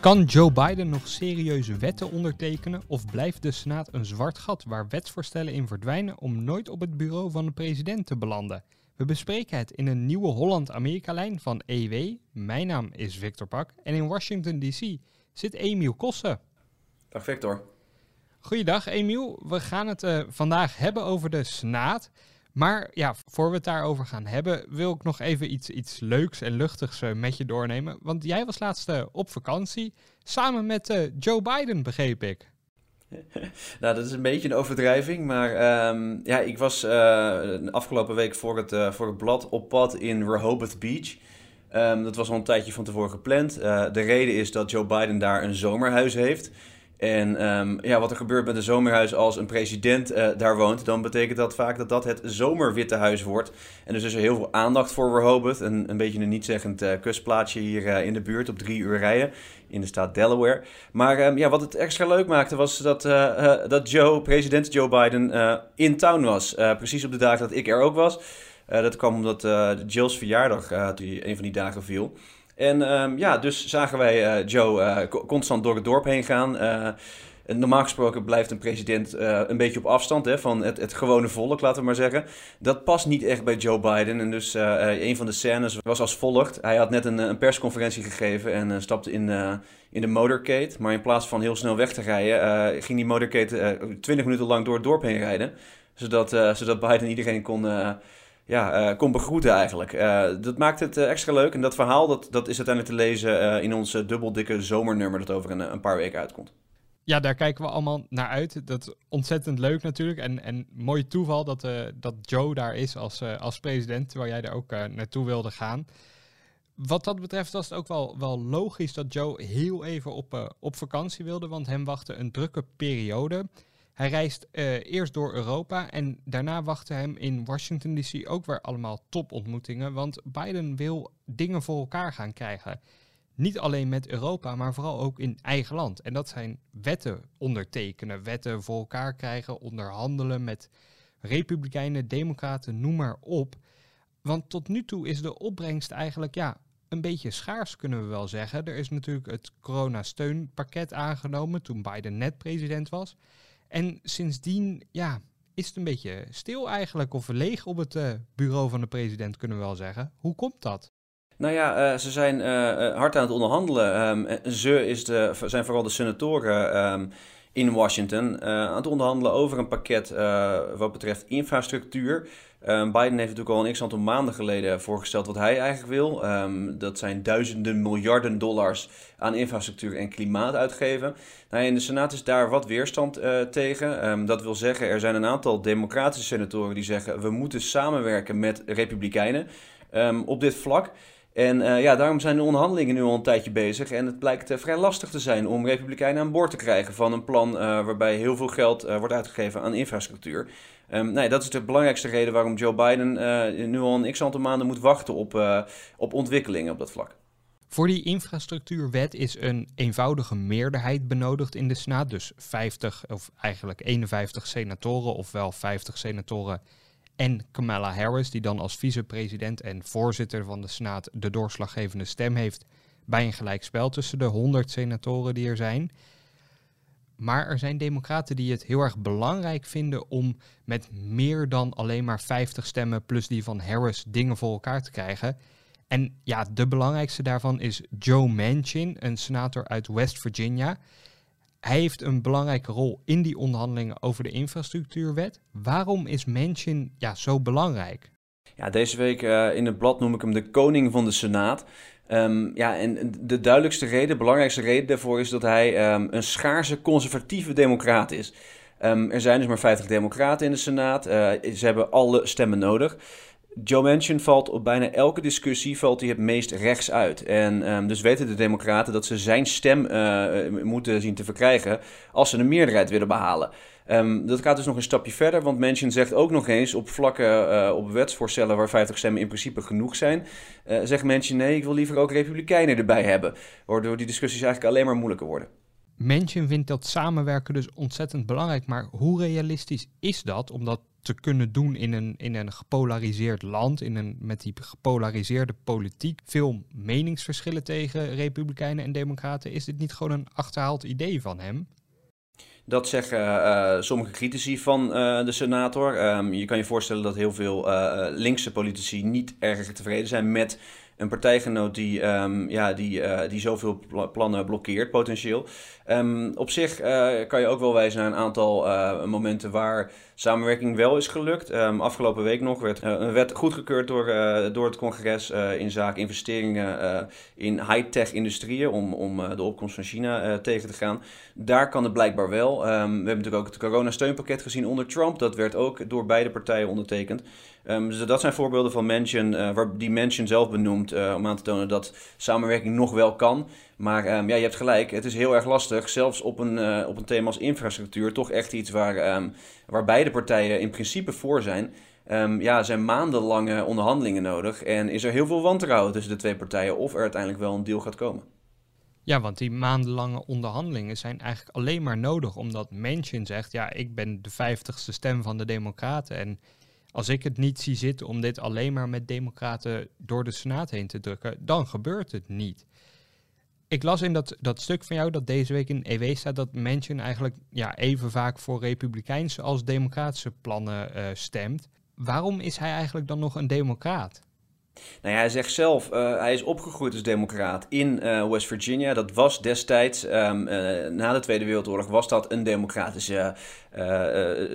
Kan Joe Biden nog serieuze wetten ondertekenen of blijft de Senaat een zwart gat waar wetsvoorstellen in verdwijnen om nooit op het bureau van de president te belanden? We bespreken het in een nieuwe Holland-Amerika-lijn van EW. Mijn naam is Victor Pak en in Washington DC zit Emiel Kossen. Dag Victor. Goeiedag Emiel. We gaan het uh, vandaag hebben over de Senaat. Maar ja, voor we het daarover gaan hebben, wil ik nog even iets, iets leuks en luchtigs uh, met je doornemen. Want jij was laatst uh, op vakantie samen met uh, Joe Biden, begreep ik. nou, dat is een beetje een overdrijving. Maar um, ja, ik was de afgelopen week voor het, voor het blad op pad in Rehoboth Beach. Um, dat was al een tijdje van tevoren gepland. de reden is dat Joe Biden daar een zomerhuis heeft. En um, ja, wat er gebeurt met een zomerhuis als een president uh, daar woont, dan betekent dat vaak dat dat het zomerwitte huis wordt. En dus is er heel veel aandacht voor Rehoboth, een, een beetje een niet-zeggend uh, kustplaatsje hier uh, in de buurt op drie uur rijden in de staat Delaware. Maar um, ja, wat het extra leuk maakte was dat, dat Joe, president Joe Biden in town was. precies op de dagen dat ik er ook was. dat kwam omdat Jill's verjaardag die een van die dagen viel. En um, ja, dus zagen wij uh, Joe uh, constant door het dorp heen gaan. Uh, normaal gesproken blijft een president een beetje op afstand hè, van het, het, gewone volk, laten we maar zeggen. Dat past niet echt bij Joe Biden. En dus een van de scènes was als volgt. Hij had net een, een persconferentie gegeven en stapte in, in de motorcade. Maar in plaats van heel snel weg te rijden, ging die motorcade 20 minuten lang door het dorp heen rijden. Zodat, zodat Biden iedereen kon ja, uh, kon begroeten eigenlijk. Uh, dat maakt het uh, extra leuk. En dat verhaal dat, dat is uiteindelijk te lezen in ons dubbeldikke zomernummer dat over een, een, paar weken uitkomt. Ja, daar kijken we allemaal naar uit. Dat is ontzettend leuk natuurlijk. En, en mooi toeval dat, dat Joe daar is als, als president, terwijl jij daar ook naartoe wilde gaan. Wat dat betreft was het ook wel, wel logisch dat Joe heel even op, op vakantie wilde, want hem wachtte een drukke periode. Hij reist uh, eerst door Europa en daarna wachten hem in Washington DC ook weer allemaal topontmoetingen. Want Biden wil dingen voor elkaar gaan krijgen. Niet alleen met Europa, maar vooral ook in eigen land. En dat zijn wetten ondertekenen, wetten voor elkaar krijgen, onderhandelen met republikeinen, democraten, noem maar op. Want tot nu toe is de opbrengst eigenlijk ja, een beetje schaars, kunnen we wel zeggen. Er is natuurlijk het coronasteunpakket aangenomen toen Biden net president was. En sindsdien ja, is het een beetje stil eigenlijk, of leeg op het uh, bureau van de president, kunnen we wel zeggen. Hoe komt dat? Nou ja, uh, ze zijn uh, hard aan het onderhandelen. Um, ze is de, zijn vooral de senatoren um, in Washington aan het onderhandelen over een pakket wat betreft infrastructuur. Um, Biden heeft natuurlijk al een x-aantal maanden geleden voorgesteld wat hij eigenlijk wil. Um, dat zijn duizenden miljarden dollars aan infrastructuur en klimaat uitgeven. Nou, in de Senaat is daar wat weerstand uh, tegen. Um, dat wil zeggen, er zijn een aantal democratische senatoren die zeggen... we moeten samenwerken met republikeinen op dit vlak... En uh, ja, daarom zijn de onderhandelingen nu al een tijdje bezig. En het blijkt uh, vrij lastig te zijn om Republikeinen aan boord te krijgen van een plan waarbij heel veel geld wordt uitgegeven aan infrastructuur. Um, nee, dat is de belangrijkste reden waarom Joe Biden nu al een x aantal maanden moet wachten op, op ontwikkelingen op dat vlak. Voor die infrastructuurwet is een eenvoudige meerderheid benodigd in de Senaat. Dus 50 of eigenlijk 51 senatoren, ofwel 50 senatoren en Kamala Harris, die dan als vicepresident en voorzitter van de Senaat de doorslaggevende stem heeft bij een gelijkspel tussen de 100 senatoren die er zijn. Maar er zijn democraten die het heel erg belangrijk vinden om met meer dan alleen maar 50 stemmen plus die van Harris dingen voor elkaar te krijgen. En ja, de belangrijkste daarvan is Joe Manchin, een senator uit West Virginia. Hij heeft een belangrijke rol in die onderhandelingen over de infrastructuurwet. Waarom is Manchin ja, zo belangrijk? Ja, deze week uh, in het blad noem ik hem de koning van de Senaat. Um, ja, en de duidelijkste reden, de belangrijkste reden daarvoor is dat hij um, een schaarse conservatieve democraat is. Um, er zijn dus maar 50 democraten in de Senaat. Uh, ze hebben alle stemmen nodig. Joe Manchin valt op bijna elke discussie valt hij het meest rechts uit. En ehm, dus weten de Democraten dat ze zijn stem uh, moeten zien te verkrijgen als ze een meerderheid willen behalen. Um, dat gaat dus nog een stapje verder, want Manchin zegt ook nog eens op vlakken, uh, op wetsvoorstellen waar 50 stemmen in principe genoeg zijn, uh, zegt Manchin nee, ik wil liever ook republikeinen erbij hebben. Waardoor die discussies eigenlijk alleen maar moeilijker worden. Manchin vindt dat samenwerken dus ontzettend belangrijk, maar hoe realistisch is dat om dat te kunnen doen in een, in een gepolariseerd land, in een, met die gepolariseerde politiek, veel meningsverschillen tegen Republikeinen en Democraten? Is dit niet gewoon een achterhaald idee van hem? Dat zeggen uh, sommige critici van uh, de senator. Um, je kan je voorstellen dat heel veel uh, linkse politici niet erg tevreden zijn met een partijgenoot die, um, ja, die, die zoveel plannen blokkeert, potentieel. Um, op zich kan je ook wel wijzen naar een aantal momenten waar samenwerking wel is gelukt. Um, afgelopen week nog werd een wet goedgekeurd door, door het congres in zaken investeringen in high-tech industrieën om, om de opkomst van China tegen te gaan. Daar kan het blijkbaar wel. we hebben natuurlijk ook het coronasteunpakket gezien onder Trump. Dat werd ook door beide partijen ondertekend. Um, dus dat zijn voorbeelden van Mansion, uh, waar die Mansion zelf benoemt uh, om aan te tonen dat samenwerking nog wel kan. Maar um, ja, je hebt gelijk, het is heel erg lastig, zelfs op een, uh, op een thema als infrastructuur, toch echt iets waar, um, waar beide partijen in principe voor zijn. ja, zijn maandenlange onderhandelingen nodig en is er heel veel wantrouwen tussen de twee partijen of er uiteindelijk wel een deal gaat komen. Ja, want die maandenlange onderhandelingen zijn eigenlijk alleen maar nodig omdat Manchin zegt, ja, ik ben de vijftigste stem van de Democraten en als ik het niet zie zitten om dit alleen maar met democraten door de Senaat heen te drukken, dan gebeurt het niet. Ik las in dat, dat stuk van jou dat deze week in EW staat dat Manchin eigenlijk ja, even vaak voor republikeinse als democratische plannen uh, stemt. Waarom is hij eigenlijk dan nog een democraat? Nou ja, hij zegt zelf, uh, hij is opgegroeid als democraat in uh, West Virginia. Dat was destijds, um, uh, na de Tweede Wereldoorlog, was dat een democratische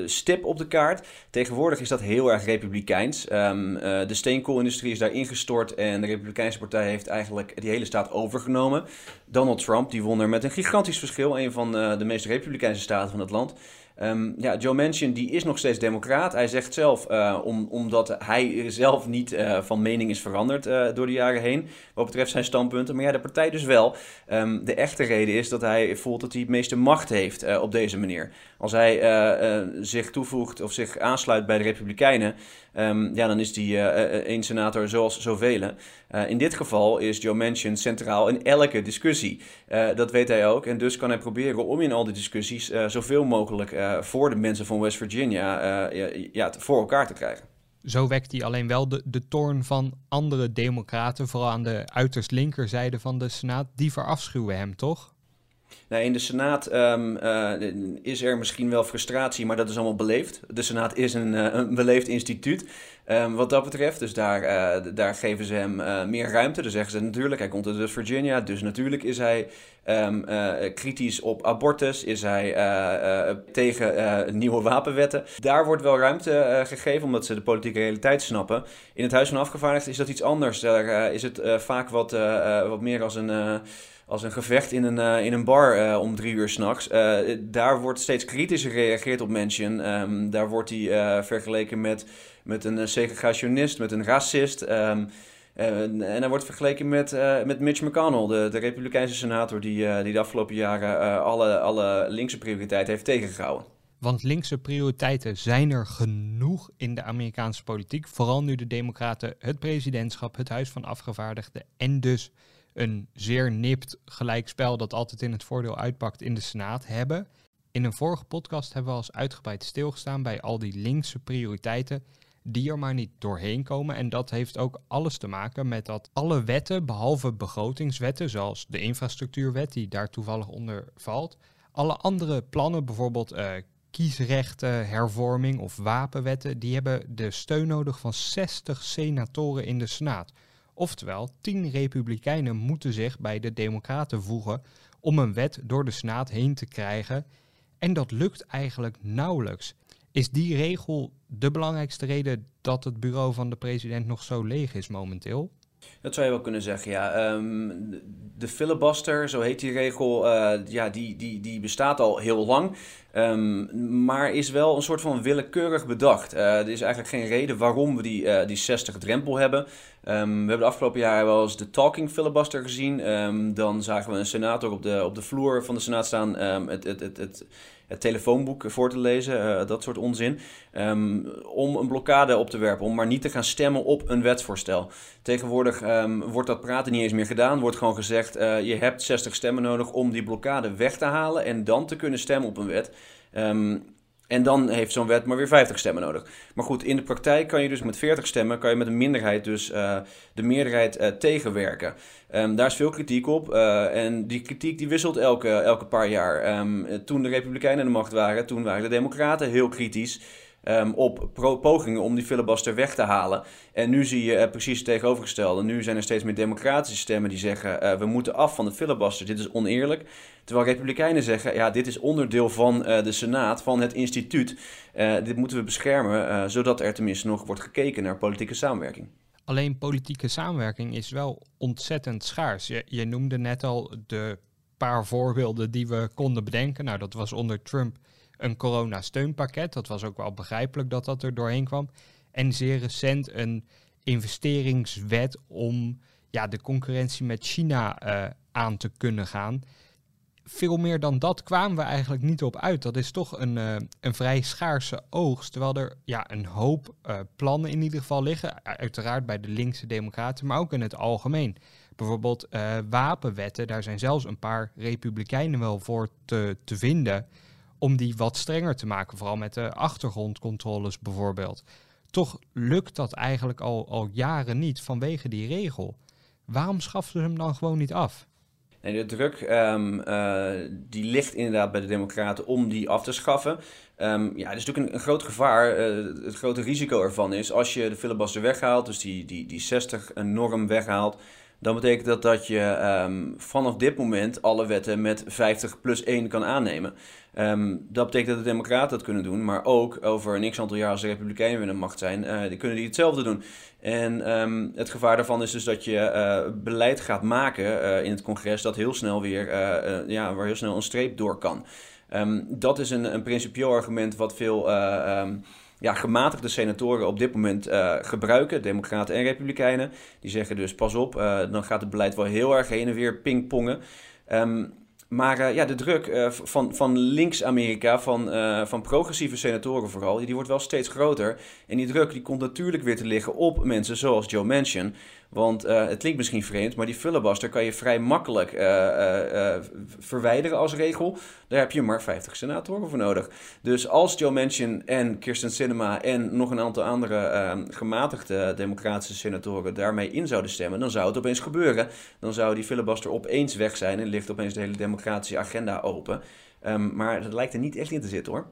stip op de kaart. Tegenwoordig is dat heel erg republikeins. Um, de steenkoolindustrie is daar ingestort en de Republikeinse Partij heeft eigenlijk die hele staat overgenomen. Donald Trump, die won er met een gigantisch verschil, een van de meest republikeinse staten van het land. Um, ja, Joe Manchin die is nog steeds democraat. Hij zegt zelf, uh, om, omdat hij zelf niet uh, van mening is veranderd uh, door de jaren heen, wat betreft zijn standpunten. Maar ja, de partij dus wel. Um, de echte reden is dat hij voelt dat hij het meeste macht heeft op deze manier. Als hij zich toevoegt of zich aansluit bij de Republikeinen, um, ja, dan is hij één senator zoals zoveel. in dit geval is Joe Manchin centraal in elke discussie. dat weet hij ook. En dus kan hij proberen om in al die discussies zoveel mogelijk voor de mensen van West Virginia ja, voor elkaar te krijgen. Zo wekt hij alleen wel de, de toorn van andere democraten, vooral aan de uiterst linkerzijde van de Senaat. Die verafschuwen hem, toch? Nou, in de Senaat um, uh, is er misschien wel frustratie, maar dat is allemaal beleefd. De Senaat is een, uh, een beleefd instituut um, wat dat betreft. Dus daar, uh, daar geven ze hem meer ruimte. Dan zeggen ze natuurlijk, hij komt uit Virginia, dus natuurlijk is hij um, kritisch op abortus, is hij tegen nieuwe wapenwetten. Daar wordt wel ruimte gegeven, omdat ze de politieke realiteit snappen. In het Huis van Afgevaardigden is dat iets anders. Daar is het vaak wat, wat meer als een als een gevecht in een, uh, in een bar uh, om drie uur s'nachts. Uh, daar wordt steeds kritischer gereageerd op Manchin. Um, daar wordt hij vergeleken met, met een segregationist, met een racist. Um, en hij wordt vergeleken met, met Mitch McConnell, de, de Republikeinse senator, die, die de afgelopen jaren alle, alle linkse prioriteiten heeft tegengehouden. Want linkse prioriteiten zijn er genoeg in de Amerikaanse politiek. Vooral nu de Democraten het presidentschap, het Huis van Afgevaardigden en dus een zeer nipt gelijkspel dat altijd in het voordeel uitpakt in de Senaat hebben. In een vorige podcast hebben we als uitgebreid stilgestaan bij al die linkse prioriteiten die er maar niet doorheen komen. En dat heeft ook alles te maken met dat alle wetten, behalve begrotingswetten, zoals de infrastructuurwet, die daar toevallig onder valt, alle andere plannen, bijvoorbeeld uh, kiesrechten, hervorming of wapenwetten, die hebben de steun nodig van 60 senatoren in de Senaat. Oftewel, tien republikeinen moeten zich bij de democraten voegen om een wet door de Senaat heen te krijgen. En dat lukt eigenlijk nauwelijks. Is die regel de belangrijkste reden dat het bureau van de president nog zo leeg is momenteel? Dat zou je wel kunnen zeggen, ja. Ehm, de filibuster, zo heet die regel, uh, ja, die, die, die bestaat al heel lang. Um, maar is wel een soort van willekeurig bedacht. Uh, er is eigenlijk geen reden waarom we die, uh, die 60 drempel hebben. Um, we hebben de afgelopen jaren wel eens de talking filibuster gezien. Um, dan zagen we een senator op de, op de vloer van de senaat staan. het, het, het, het het telefoonboek voor te lezen, uh, dat soort onzin. Om een blokkade op te werpen, om maar niet te gaan stemmen op een wetsvoorstel. Tegenwoordig wordt dat praten niet eens meer gedaan. Wordt gewoon gezegd, uh, je hebt 60 stemmen nodig om die blokkade weg te halen en dan te kunnen stemmen op een wet. En dan heeft zo'n wet maar weer 50 stemmen nodig. Maar goed, in de praktijk kan je dus met 40 stemmen, kan je met een minderheid dus uh, de meerderheid uh, tegenwerken. Um, daar is veel kritiek op. Uh, en die kritiek die wisselt elke, elke paar jaar. Um, toen de Republikeinen aan de macht waren, toen waren de Democraten heel kritisch. Um, op pogingen om die filibuster weg te halen. En nu zie je precies het tegenovergestelde. Nu zijn er steeds meer democratische stemmen die zeggen: uh, we moeten af van de filibuster, dit is oneerlijk. Terwijl republikeinen zeggen: ja, dit is onderdeel van uh, de Senaat, van het instituut. dit moeten we beschermen, zodat er tenminste nog wordt gekeken naar politieke samenwerking. Alleen politieke samenwerking is wel ontzettend schaars. Je, je noemde net al de paar voorbeelden die we konden bedenken. Nou, dat was onder Trump een coronasteunpakket. Dat was ook wel begrijpelijk dat dat er doorheen kwam. En zeer recent een investeringswet om ja, de concurrentie met China uh, aan te kunnen gaan. Veel meer dan dat kwamen we eigenlijk niet op uit. Dat is toch een, uh, een vrij schaarse oogst. Terwijl er ja, een hoop uh, plannen in ieder geval liggen. Uiteraard bij de linkse democraten, maar ook in het algemeen. Bijvoorbeeld wapenwetten, daar zijn zelfs een paar republikeinen wel voor te, te vinden om die wat strenger te maken, vooral met de achtergrondcontroles bijvoorbeeld. Toch lukt dat eigenlijk al, al jaren niet vanwege die regel. Waarom schaffen ze hem dan gewoon niet af? De druk um, uh, die ligt inderdaad bij de Democraten om die af te schaffen. Um, ja, het is natuurlijk een, groot gevaar. Uh, het grote risico ervan is als je de filibuster weghaalt, dus die, die, die 60-norm weghaalt, dan betekent dat dat je um, vanaf dit moment alle wetten met 50 plus 1 kan aannemen. Um, dat betekent dat de Democraten dat kunnen doen, maar ook over een x aantal jaar als de Republikeinen weer in de macht zijn, uh, die kunnen die hetzelfde doen. En um, het gevaar daarvan is dus dat je uh, beleid gaat maken uh, in het congres dat heel snel weer, ja, waar heel snel een streep door kan. dat is een, een principieel argument wat veel ja, gematigde senatoren op dit moment uh, gebruiken, democraten en republikeinen. Die zeggen dus pas op, uh, dan gaat het beleid wel heel erg heen en weer pingpongen. Um, maar uh, ja, de druk van, van links-Amerika, van, van progressieve senatoren vooral, die wordt wel steeds groter. En die druk die komt natuurlijk weer te liggen op mensen zoals Joe Manchin. Want uh, het klinkt misschien vreemd, maar die filibuster kan je vrij makkelijk uh, uh, verwijderen als regel. Daar heb je maar 50 senatoren voor nodig. Dus als Joe Manchin en Kirsten Sinema en nog een aantal andere ehm, gematigde democratische senatoren daarmee in zouden stemmen, dan zou het opeens gebeuren. Dan zou die filibuster opeens weg zijn en ligt opeens de hele democratische agenda open. Um, maar dat lijkt er niet echt in te zitten hoor.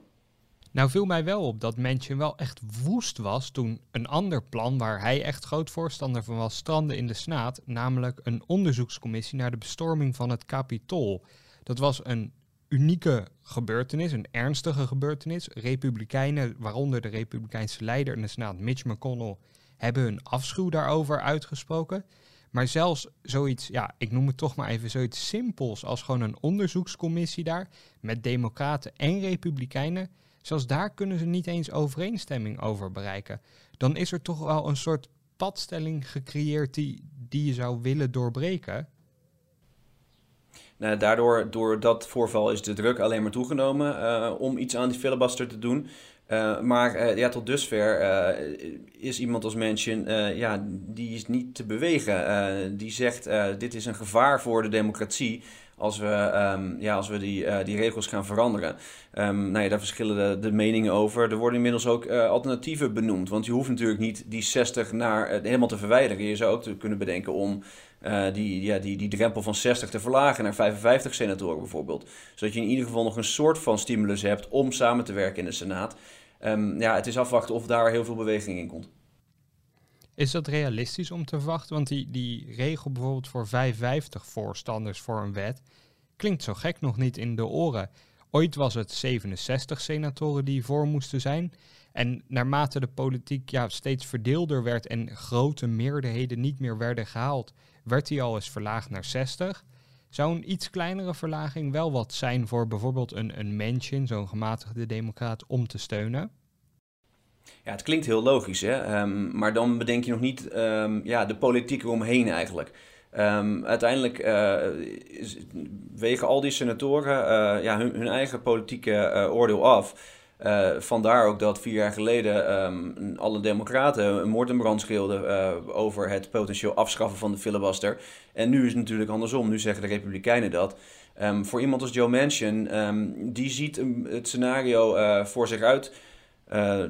Nou viel mij wel op dat Manchin wel echt woest was toen een ander plan waar hij echt groot voorstander van was strandde in de Senaat, namelijk een onderzoekscommissie naar de bestorming van het Capitool. Dat was een unieke gebeurtenis, een ernstige gebeurtenis. Republikeinen, waaronder de Republikeinse leider in de Senaat, Mitch McConnell, hebben hun afschuw daarover uitgesproken. Maar zelfs zoiets, ja, ik noem het toch maar even zoiets simpels als gewoon een onderzoekscommissie daar met democraten en republikeinen Zelfs daar kunnen ze niet eens overeenstemming over bereiken. Dan is er toch wel een soort padstelling gecreëerd die, die je zou willen doorbreken. Nou, daardoor, door dat voorval is de druk alleen maar toegenomen uh, om iets aan die filibuster te doen. Uh, maar uh, ja, tot dusver is iemand als Manchin, ja, die is niet te bewegen. die zegt, dit is een gevaar voor de democratie als we, um, ja, als we die, uh, die regels gaan veranderen. Um, nou ja, daar verschillen de, meningen over. Er worden inmiddels ook uh, alternatieven benoemd. Want je hoeft natuurlijk niet die 60 naar, uh, helemaal te verwijderen. Je zou ook kunnen bedenken om die, ja, die, die drempel van 60 te verlagen naar 55 senatoren bijvoorbeeld. Zodat je in ieder geval nog een soort van stimulus hebt om samen te werken in de Senaat. Um, ja, het is afwachten of daar heel veel beweging in komt. Is dat realistisch om te verwachten? Want die, die regel bijvoorbeeld voor 55 voorstanders voor een wet klinkt zo gek nog niet in de oren. Ooit was het 67 senatoren die voor moesten zijn. En naarmate de politiek ja, steeds verdeelder werd en grote meerderheden niet meer werden gehaald, werd hij al eens verlaagd naar 60. Zou een iets kleinere verlaging wel wat zijn voor bijvoorbeeld een, een Manchin, zo'n gematigde democraat, om te steunen? Ja, het klinkt heel logisch, hè? Ehm, maar dan bedenk je nog niet um, ja, de politiek eromheen eigenlijk. Um, uiteindelijk uh, wegen al die senatoren uh, ja, hun, hun, eigen politieke uh, oordeel af. Vandaar ook dat vier jaar geleden um, alle democraten een moord en brand schreeuwden over het potentieel afschaffen van de filibuster. En nu is het natuurlijk andersom. Nu zeggen de republikeinen dat. Um, voor iemand als Joe Manchin, die ziet het scenario voor zich uit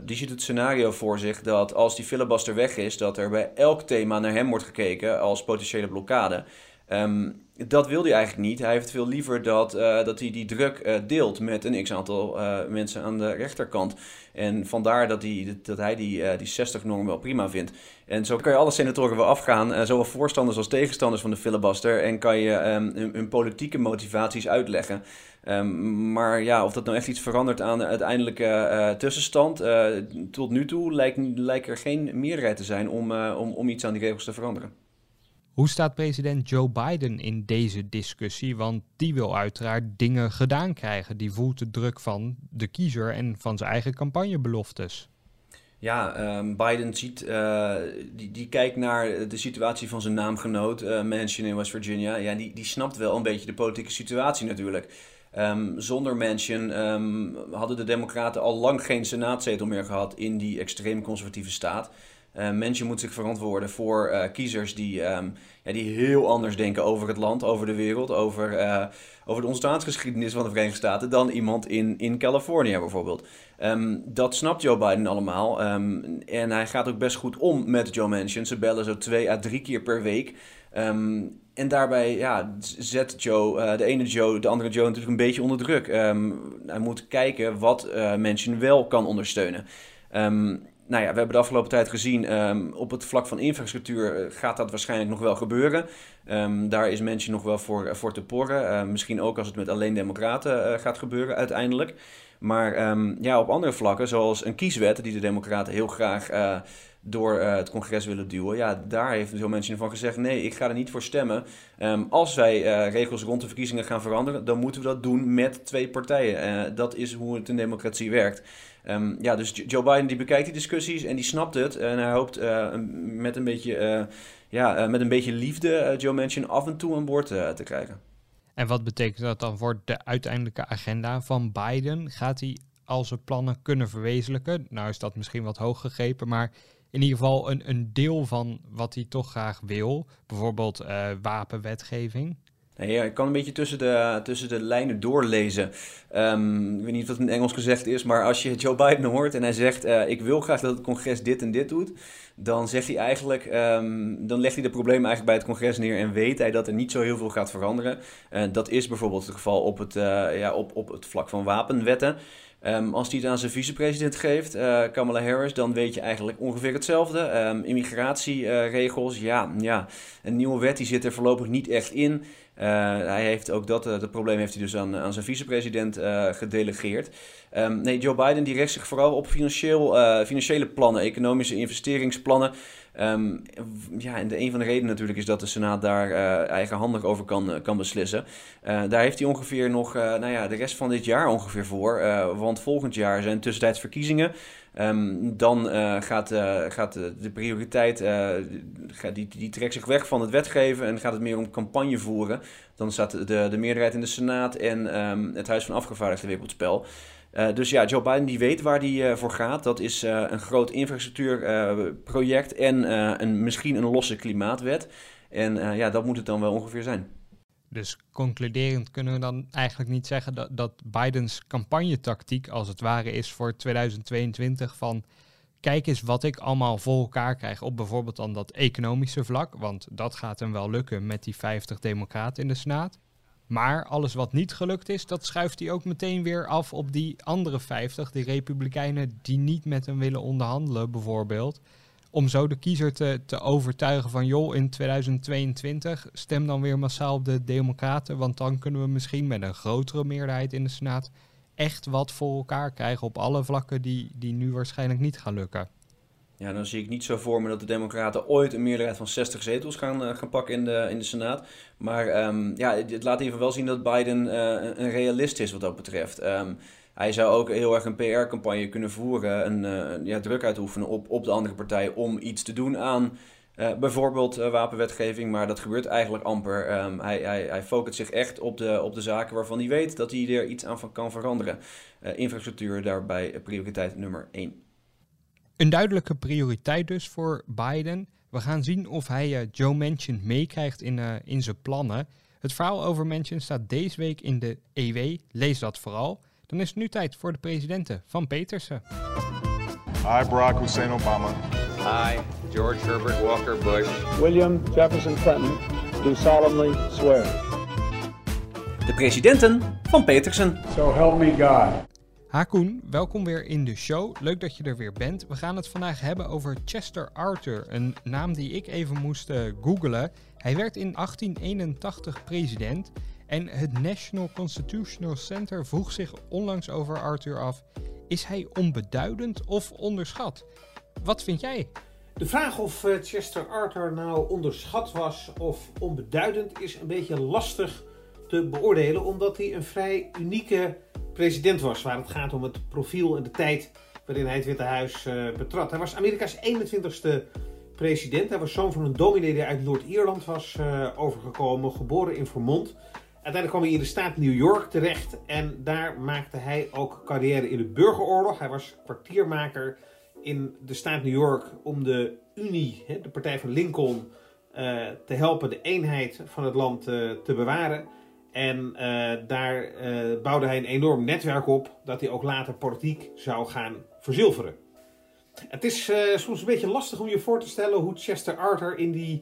die ziet het scenario voor zich dat als die filibuster weg is, dat er bij elk thema naar hem wordt gekeken als potentiële blokkade. Um, dat wil hij eigenlijk niet. Hij heeft veel liever dat, uh, dat hij die druk uh, deelt met een x-aantal mensen aan de rechterkant. En vandaar dat hij, dat hij die, die 60-norm wel prima vindt. En zo kan je alle senatoren wel afgaan, zowel voorstanders als tegenstanders van de filibuster. En kan je um, hun, politieke motivaties uitleggen. Um, maar ja, of dat nou echt iets verandert aan de uiteindelijke tussenstand. Tot nu toe lijkt, er geen meerderheid te zijn om, om, om iets aan die regels te veranderen. Hoe staat president Joe Biden in deze discussie? Want die wil uiteraard dingen gedaan krijgen. Die voelt de druk van de kiezer en van zijn eigen campagnebeloftes. Ja, um, Biden ziet, uh, die, die kijkt naar de situatie van zijn naamgenoot, uh, Manchin in West Virginia. Ja, die, die snapt wel een beetje de politieke situatie natuurlijk. Um, zonder Manchin um, hadden de Democraten al lang geen senaatzetel meer gehad in die extreem conservatieve staat. Uh, Manchin moet zich verantwoorden voor uh, kiezers die, um, ja, die heel anders denken over het land, over de wereld, over, uh, over de ontstaansgeschiedenis van de Verenigde Staten dan iemand in, in Californië bijvoorbeeld. dat snapt Joe Biden allemaal en hij gaat ook best goed om met Joe Manchin. Ze bellen zo twee à drie keer per week. En daarbij ja, zet Joe, de ene Joe, de andere Joe natuurlijk een beetje onder druk. Hij moet kijken wat mensen wel kan ondersteunen. Nou ja, we hebben de afgelopen tijd gezien, um, op het vlak van infrastructuur eh, gaat dat waarschijnlijk nog wel gebeuren. daar is mensen nog wel voor, voor te porren. misschien ook als het met alleen democraten gaat gebeuren uiteindelijk. Maar ja, op andere vlakken, zoals een kieswet die de democraten heel graag door het congres willen duwen. Ja, daar heeft zo'n mensen van gezegd: nee, ik ga er niet voor stemmen. Als wij regels rond de verkiezingen gaan veranderen, dan moeten we dat doen met twee partijen. Dat is hoe het in democratie werkt. Um, ja, dus Joe Biden die bekijkt die discussies en die snapt het. En hij hoopt met, een beetje, ja, met een beetje liefde Joe Manchin af en toe aan boord te krijgen. En wat betekent dat dan voor de uiteindelijke agenda van Biden? Gaat hij al zijn plannen kunnen verwezenlijken? Nou is dat misschien wat hoog gegrepen, maar in ieder geval een, een deel van wat hij toch graag wil. Bijvoorbeeld wapenwetgeving. Ik kan een beetje tussen de, tussen de lijnen doorlezen. Um, ik weet niet wat in Engels gezegd is, maar als je Joe Biden hoort en hij zegt: uh, Ik wil graag dat het congres dit en dit doet. Dan zegt hij eigenlijk, um, dan legt hij de problemen eigenlijk bij het congres neer en weet hij dat er niet zo heel veel gaat veranderen. Uh, dat is bijvoorbeeld het geval op het, uh, ja, op, op het vlak van wapenwetten. Um, als hij het aan zijn vicepresident geeft, Kamala Harris, dan weet je eigenlijk ongeveer hetzelfde. Immigratieregels, ja, ja, een nieuwe wet die zit er voorlopig niet echt in. Uh, hij heeft ook dat, dat probleem heeft hij dus aan, aan zijn vicepresident gedelegeerd. Um, nee, Joe Biden die richt zich vooral op financieel, financiële plannen, economische investeringsplannen. Um, ja, en de, een van de redenen natuurlijk is dat de Senaat daar uh, eigenhandig over kan, kan beslissen. Daar heeft hij ongeveer nog, nou ja, de rest van dit jaar ongeveer voor. want volgend jaar zijn tussentijds verkiezingen. Um, dan gaat, gaat de prioriteit, gaat, die, die trekt zich weg van het wetgeven en gaat het meer om campagne voeren. Dan staat de, de meerderheid in de Senaat en um, het Huis van Afgevaardigden weer op het spel. Uh, dus ja, Joe Biden die weet waar hij uh, voor gaat. Dat is uh, een groot infrastructuurproject en een, misschien een losse klimaatwet. En ja, dat moet het dan wel ongeveer zijn. Dus concluderend kunnen we dan eigenlijk niet zeggen dat, dat Bidens campagnetactiek als het ware is voor 2022 van kijk eens wat ik allemaal voor elkaar krijg op bijvoorbeeld dan dat economische vlak, want dat gaat hem wel lukken met die 50 democraten in de Senaat. Maar alles wat niet gelukt is, dat schuift hij ook meteen weer af op die andere 50, die republikeinen die niet met hem willen onderhandelen bijvoorbeeld. Om zo de kiezer te, te overtuigen van joh, in 2022 stem dan weer massaal op de democraten, want dan kunnen we misschien met een grotere meerderheid in de Senaat echt wat voor elkaar krijgen op alle vlakken die, die nu waarschijnlijk niet gaan lukken. Ja, dan zie ik niet zo voor me dat de Democraten ooit een meerderheid van 60 zetels gaan, uh, gaan pakken in de, in de Senaat. Maar um, ja, het laat even wel zien dat Biden uh, een realist is wat dat betreft. Um, hij zou ook heel erg een PR-campagne kunnen voeren en uh, ja, druk uitoefenen op, op de andere partij om iets te doen aan uh, bijvoorbeeld uh, wapenwetgeving, maar dat gebeurt eigenlijk amper. Um, hij, hij, hij focust zich echt op de, op de zaken waarvan hij weet dat hij er iets aan kan veranderen. Infrastructuur daarbij prioriteit nummer 1. Een duidelijke prioriteit dus voor Biden. We gaan zien of hij Joe Manchin meekrijgt in, in zijn plannen. Het verhaal over Manchin staat deze week in de EW. Lees dat vooral. Dan is het nu tijd voor de presidenten van Petersen. Hi, Barack Hussein Obama. I, George Herbert Walker Bush. William Jefferson Clinton, do solemnly swear. De presidenten van Petersen. So help me God. Hakoen, welkom weer in de show. Leuk dat je er weer bent. We gaan het vandaag hebben over Chester Arthur, een naam die ik even moest uh, googlen. Hij werd in 1881 president en het National Constitutional Center vroeg zich onlangs over Arthur af: is hij onbeduidend of onderschat? Wat vind jij? De vraag of uh, Chester Arthur nou onderschat was of onbeduidend is een beetje lastig te beoordelen, omdat hij een vrij unieke president was, waar het gaat om het profiel en de tijd waarin hij het Witte Huis uh, betrad. Hij was Amerika's 21ste president. Hij was zoon van een dominee die uit Noord-Ierland was uh, overgekomen, geboren in Vermont. Uiteindelijk kwam hij in de staat New York terecht en daar maakte hij ook carrière in de burgeroorlog. Hij was kwartiermaker in de staat New York om de Unie, de partij van Lincoln, uh, te helpen de eenheid van het land uh, te bewaren. En uh, daar bouwde hij een enorm netwerk op dat hij ook later politiek zou gaan verzilveren. Het is soms een beetje lastig om je voor te stellen hoe Chester Arthur in die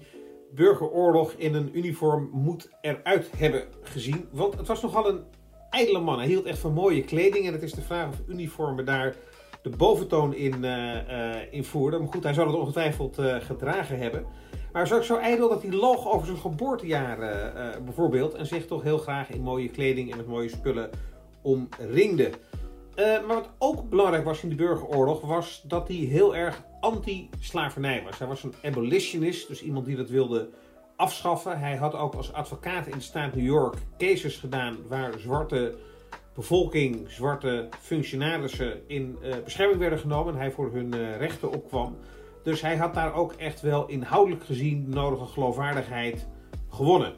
burgeroorlog in een uniform moet eruit hebben gezien. Want het was nogal een ijdele man. Hij hield echt van mooie kleding. En het is de vraag of uniformen daar de boventoon in, uh, in voerde. Maar goed, hij zou het ongetwijfeld uh, gedragen hebben. Maar hij was ook zo ijdel dat hij loog over zijn geboortejaar bijvoorbeeld. En zich toch heel graag in mooie kleding en met mooie spullen omringde. maar wat ook belangrijk was in de burgeroorlog was dat hij heel erg anti-slavernij was. Hij was een abolitionist, dus iemand die dat wilde afschaffen. Hij had ook als advocaat in de staat New York cases gedaan waar zwarte bevolking, zwarte functionarissen in uh, bescherming werden genomen en hij voor hun uh, rechten opkwam. Dus hij had daar ook echt wel inhoudelijk gezien de nodige geloofwaardigheid gewonnen.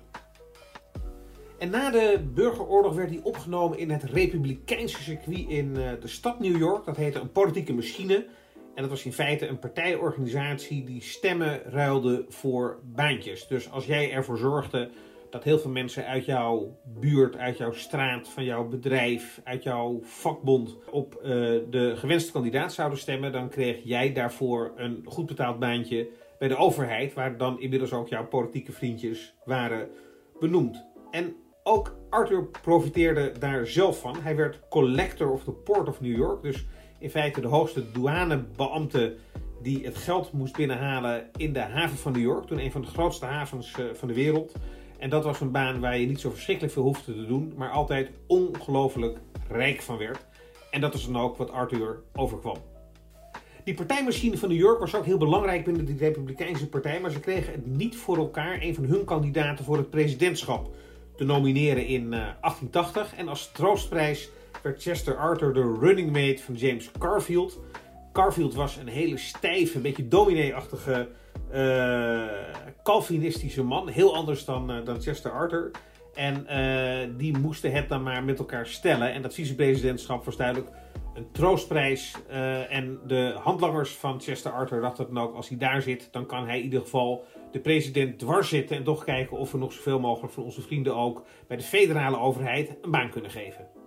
En na de burgeroorlog werd hij opgenomen in het Republikeinse circuit in uh, de stad New York. Dat heette een politieke machine. En dat was in feite een partijorganisatie die stemmen ruilde voor baantjes. Dus als jij ervoor zorgde dat heel veel mensen uit jouw buurt, uit jouw straat, van jouw bedrijf, uit jouw vakbond op uh, de gewenste kandidaat zouden stemmen, dan kreeg jij daarvoor een goed betaald baantje bij de overheid, waar dan inmiddels ook jouw politieke vriendjes waren benoemd. En ook Arthur profiteerde daar zelf van. Hij werd collector of the Port of New York, dus in feite de hoogste douanebeambte die het geld moest binnenhalen in de haven van New York, toen een van de grootste havens uh, van de wereld. En dat was een baan waar je niet zo verschrikkelijk veel hoefde te doen, maar altijd ongelooflijk rijk van werd. En dat is dan ook wat Arthur overkwam. Die partijmachine van New York was ook heel belangrijk binnen de Republikeinse Partij, maar ze kregen het niet voor elkaar een van hun kandidaten voor het presidentschap te nomineren in uh, 1880. En als troostprijs werd Chester Arthur de running mate van James Garfield. Garfield was een hele stijve, een beetje dominee-achtige uh, Calvinistische man. Heel anders dan, uh, dan Chester Arthur. En uh, die moesten het dan maar met elkaar stellen. En dat vicepresidentschap was duidelijk een troostprijs. en de handlangers van Chester Arthur dachten dan ook, als hij daar zit, dan kan hij in ieder geval de president dwars zitten. En toch kijken of we nog zoveel mogelijk van onze vrienden ook bij de federale overheid een baan kunnen geven.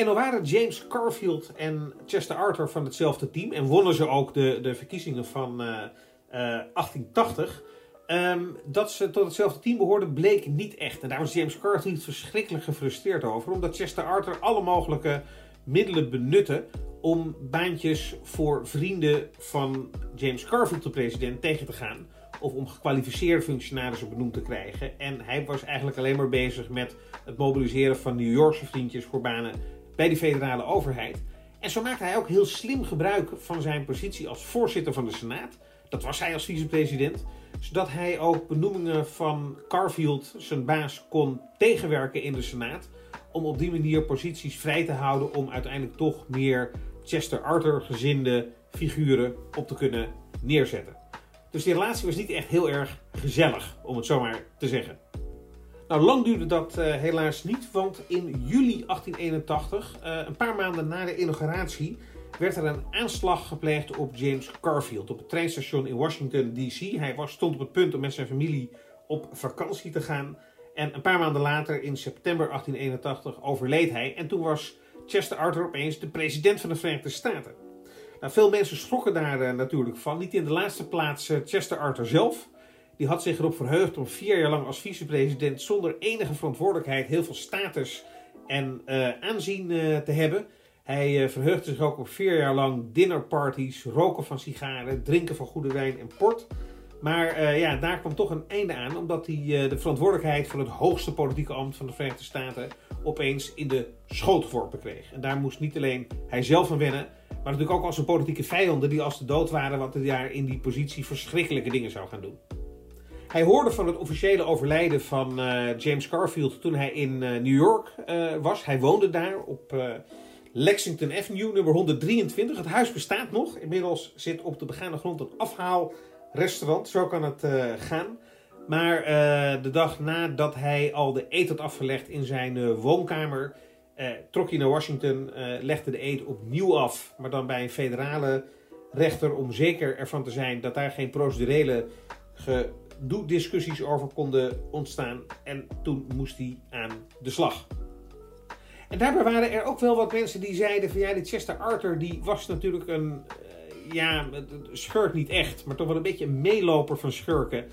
En dan waren James Garfield en Chester Arthur van hetzelfde team. En wonnen ze ook de, de verkiezingen van uh, uh, 1880. Um, dat ze tot hetzelfde team behoorden bleek niet echt. En daar was James Garfield verschrikkelijk gefrustreerd over. Omdat Chester Arthur alle mogelijke middelen benutte om baantjes voor vrienden van James Garfield, de president, tegen te gaan. Of om gekwalificeerde functionarissen benoemd te krijgen. En hij was eigenlijk alleen maar bezig met het mobiliseren van New Yorkse vriendjes voor banen bij de federale overheid. En zo maakte hij ook heel slim gebruik van zijn positie als voorzitter van de Senaat. Dat was hij als vicepresident. Zodat hij ook benoemingen van Carfield, zijn baas, kon tegenwerken in de Senaat. Om op die manier posities vrij te houden om uiteindelijk toch meer Chester Arthur gezinde figuren op te kunnen neerzetten. Dus die relatie was niet echt heel erg gezellig, om het zo maar te zeggen. Nou, lang duurde dat uh, helaas niet, want in juli 1881, uh, een paar maanden na de inauguratie, werd er een aanslag gepleegd op James Garfield op het treinstation in Washington DC. Hij was, stond op het punt om met zijn familie op vakantie te gaan. En een paar maanden later, in september 1881, overleed hij. En toen was Chester Arthur opeens de president van de Verenigde Staten. Nou, veel mensen schrokken daar uh, natuurlijk van. Niet in de laatste plaats Chester Arthur zelf. Die had zich erop verheugd om vier jaar lang als vicepresident zonder enige verantwoordelijkheid heel veel status en uh, aanzien uh, te hebben. Hij uh, verheugde zich ook op vier jaar lang dinnerparties, roken van sigaren, drinken van goede wijn en port. Maar ja, daar kwam toch een einde aan, omdat hij de verantwoordelijkheid van het hoogste politieke ambt van de Verenigde Staten opeens in de schoot geworpen kreeg. En daar moest niet alleen hij zelf van wennen, maar natuurlijk ook al zijn politieke vijanden die als de dood waren, wat hij daar in die positie verschrikkelijke dingen zou gaan doen. Hij hoorde van het officiële overlijden van uh, James Garfield toen hij in uh, New York uh, was. Hij woonde daar op Lexington Avenue, nummer 123. Het huis bestaat nog. Inmiddels zit op de begane grond een afhaalrestaurant. Zo kan het gaan. Maar de dag nadat hij al de eet had afgelegd in zijn woonkamer, trok hij naar Washington, legde de eet opnieuw af. Maar dan bij een federale rechter om zeker ervan te zijn dat daar geen procedurele ge discussies over konden ontstaan. En toen moest hij aan de slag. En daarbij waren er ook wel wat mensen die zeiden van ja, die Chester Arthur die was natuurlijk een, uh, ja, schurk niet echt, maar toch wel een beetje een meeloper van schurken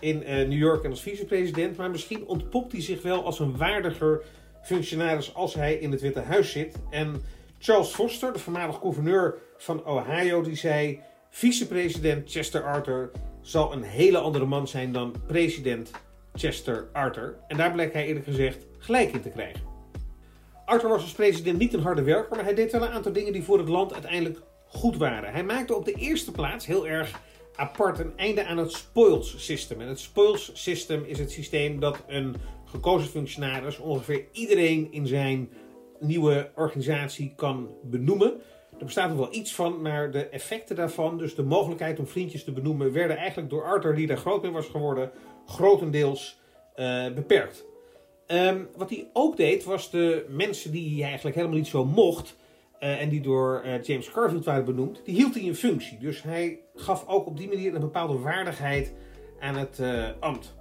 in uh, New York en als vicepresident. Maar misschien ontpopt hij zich wel als een waardiger functionaris als hij in het Witte Huis zit. En Charles Foster, de voormalig gouverneur van Ohio, die zei: vicepresident Chester Arthur zal een hele andere man zijn dan president Chester Arthur. En daar bleek hij eerlijk gezegd gelijk in te krijgen. Arthur was als president niet een harde werker, maar hij deed wel een aantal dingen die voor het land uiteindelijk goed waren. Hij maakte op de eerste plaats heel erg apart een einde aan het spoils system. En het spoils system is het systeem dat een gekozen functionaris ongeveer iedereen in zijn nieuwe organisatie kan benoemen. Er bestaat nog wel iets van, maar de effecten daarvan, dus de mogelijkheid om vriendjes te benoemen, werden eigenlijk door Arthur, die daar groot mee was geworden, grotendeels uh, beperkt. Um, wat hij ook deed, was de mensen die hij eigenlijk helemaal niet zo mocht, uh, en die door uh, James Garfield waren benoemd, die hield hij in functie. Dus hij gaf ook op die manier een bepaalde waardigheid aan het ambt.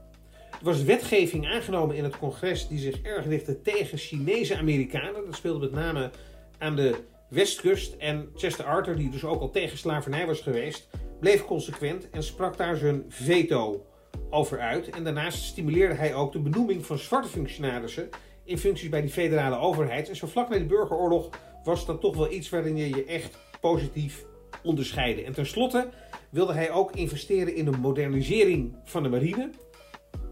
Er was wetgeving aangenomen in het congres die zich erg richtte tegen Chinese Amerikanen. Dat speelde met name aan de Westkust. En Chester Arthur, die dus ook al tegen slavernij was geweest, bleef consequent en sprak daar zijn veto over uit. En daarnaast stimuleerde hij ook de benoeming van zwarte functionarissen in functies bij die federale overheid. En zo vlak na de burgeroorlog was dat toch wel iets waarin je je echt positief onderscheidde. En tenslotte wilde hij ook investeren in de modernisering van de marine.